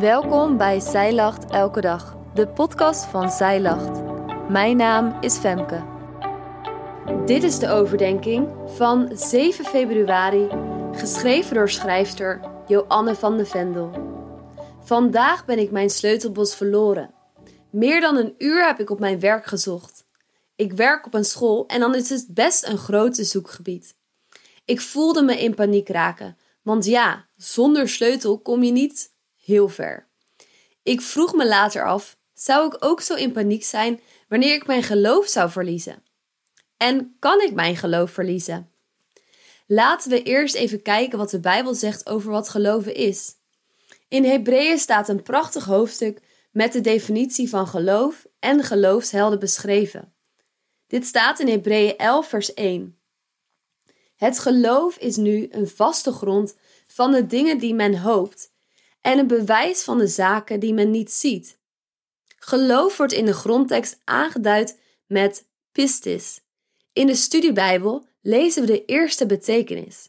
Welkom bij Zij Lacht Elke Dag, de podcast van Zij Lacht. Mijn naam is Femke. Dit is de overdenking van 7 februari, geschreven door schrijfster Joanne van de Vendel. Vandaag ben ik mijn sleutelbos verloren. Meer dan een uur heb ik op mijn werk gezocht. Ik werk op een school en dan is het best een grote zoekgebied. Ik voelde me in paniek raken, want ja, zonder sleutel kom je niet heel ver. Ik vroeg me later af: zou ik ook zo in paniek zijn wanneer ik mijn geloof zou verliezen? En kan ik mijn geloof verliezen? Laten we eerst even kijken wat de Bijbel zegt over wat geloven is. In Hebreeën staat een prachtig hoofdstuk met de definitie van geloof en geloofshelden beschreven. Dit staat in Hebreeën 11, vers 1. Het geloof is nu een vaste grond van de dingen die men hoopt en een bewijs van de zaken die men niet ziet. Geloof wordt in de grondtekst aangeduid met pistis. In de studiebijbel lezen we de eerste betekenis: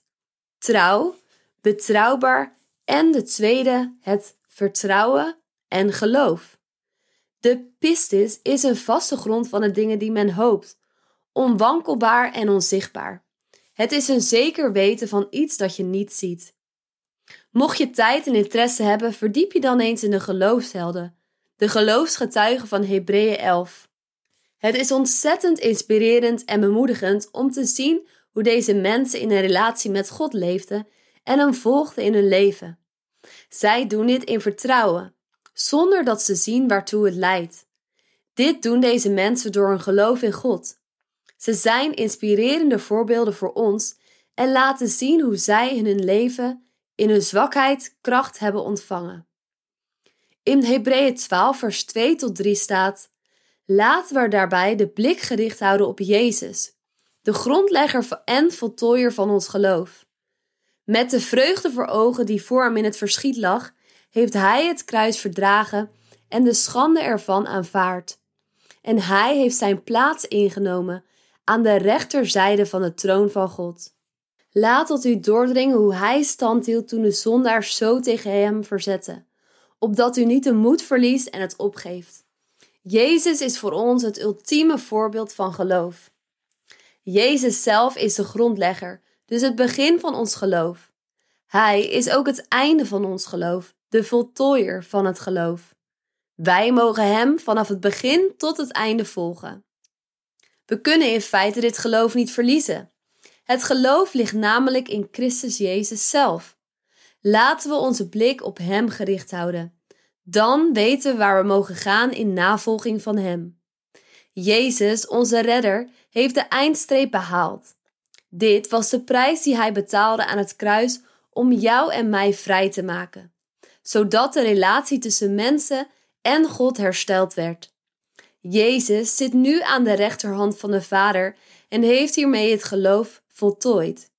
trouw, betrouwbaar en de tweede het vertrouwen en geloof. De pistis is een vaste grond van de dingen die men hoopt, onwankelbaar en onzichtbaar. Het is een zeker weten van iets dat je niet ziet. Mocht je tijd en interesse hebben, verdiep je dan eens in de geloofshelden, de geloofsgetuigen van Hebreeën 11. Het is ontzettend inspirerend en bemoedigend om te zien hoe deze mensen in een relatie met God leefden en hem volgden in hun leven. Zij doen dit in vertrouwen, zonder dat ze zien waartoe het leidt. Dit doen deze mensen door hun geloof in God. Ze zijn inspirerende voorbeelden voor ons en laten zien hoe zij in hun leven in hun zwakheid kracht hebben ontvangen. In Hebreeën 12, vers 2 tot 3 staat: Laten we daarbij de blik gericht houden op Jezus, de grondlegger en voltooier van ons geloof. Met de vreugde voor ogen die voor hem in het verschiet lag, heeft hij het kruis verdragen en de schande ervan aanvaard. En hij heeft zijn plaats ingenomen aan de rechterzijde van de troon van God. Laat tot u doordringen hoe hij stand hield toen de zondaars zo tegen hem verzetten, opdat u niet de moed verliest en het opgeeft. Jezus is voor ons het ultieme voorbeeld van geloof. Jezus zelf is de grondlegger, dus het begin van ons geloof. Hij is ook het einde van ons geloof, de voltooier van het geloof. Wij mogen Hem vanaf het begin tot het einde volgen. We kunnen in feite dit geloof niet verliezen. Het geloof ligt namelijk in Christus Jezus zelf. Laten we onze blik op Hem gericht houden. Dan weten we waar we mogen gaan in navolging van Hem. Jezus, onze redder, heeft de eindstreep behaald. Dit was de prijs die Hij betaalde aan het kruis om jou en mij vrij te maken, zodat de relatie tussen mensen en God hersteld werd. Jezus zit nu aan de rechterhand van de Vader en heeft hiermee het geloof voltooid.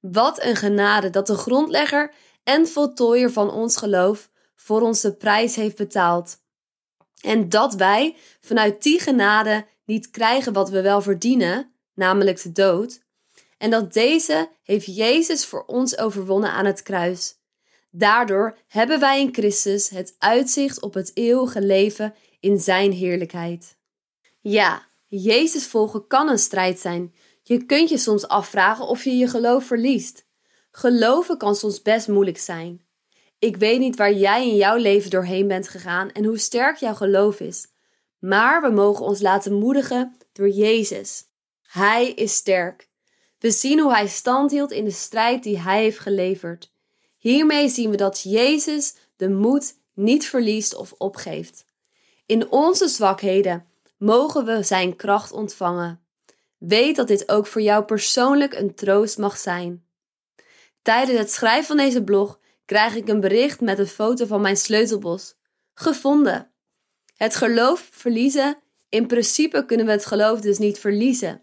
Wat een genade dat de grondlegger en voltooier van ons geloof voor ons de prijs heeft betaald. En dat wij vanuit die genade niet krijgen wat we wel verdienen, namelijk de dood. En dat deze heeft Jezus voor ons overwonnen aan het kruis. Daardoor hebben wij in Christus het uitzicht op het eeuwige leven in Zijn heerlijkheid. Ja, Jezus volgen kan een strijd zijn. Je kunt je soms afvragen of je je geloof verliest. Geloven kan soms best moeilijk zijn. Ik weet niet waar jij in jouw leven doorheen bent gegaan en hoe sterk jouw geloof is. Maar we mogen ons laten moedigen door Jezus. Hij is sterk. We zien hoe hij stand hield in de strijd die hij heeft geleverd. Hiermee zien we dat Jezus de moed niet verliest of opgeeft. In onze zwakheden mogen we zijn kracht ontvangen. Weet dat dit ook voor jou persoonlijk een troost mag zijn. Tijdens het schrijven van deze blog krijg ik een bericht met een foto van mijn sleutelbos. Gevonden. Het geloof verliezen. In principe kunnen we het geloof dus niet verliezen.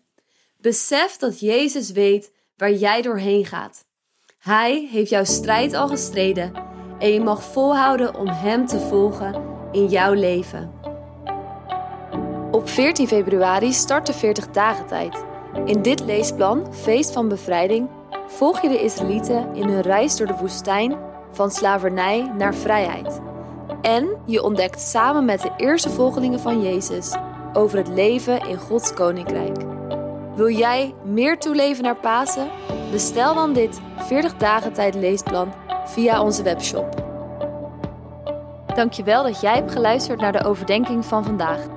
Besef dat Jezus weet waar jij doorheen gaat. Hij heeft jouw strijd al gestreden en je mag volhouden om Hem te volgen in jouw leven. Op 14 februari start de 40 dagen tijd. In dit leesplan, Feest van Bevrijding, volg je de Israëlieten in hun reis door de woestijn van slavernij naar vrijheid. En je ontdekt samen met de eerste volgelingen van Jezus over het leven in Gods Koninkrijk. Wil jij meer toeleven naar Pasen? Bestel dan dit 40 dagen tijd leesplan via onze webshop. Dankjewel dat jij hebt geluisterd naar de overdenking van vandaag.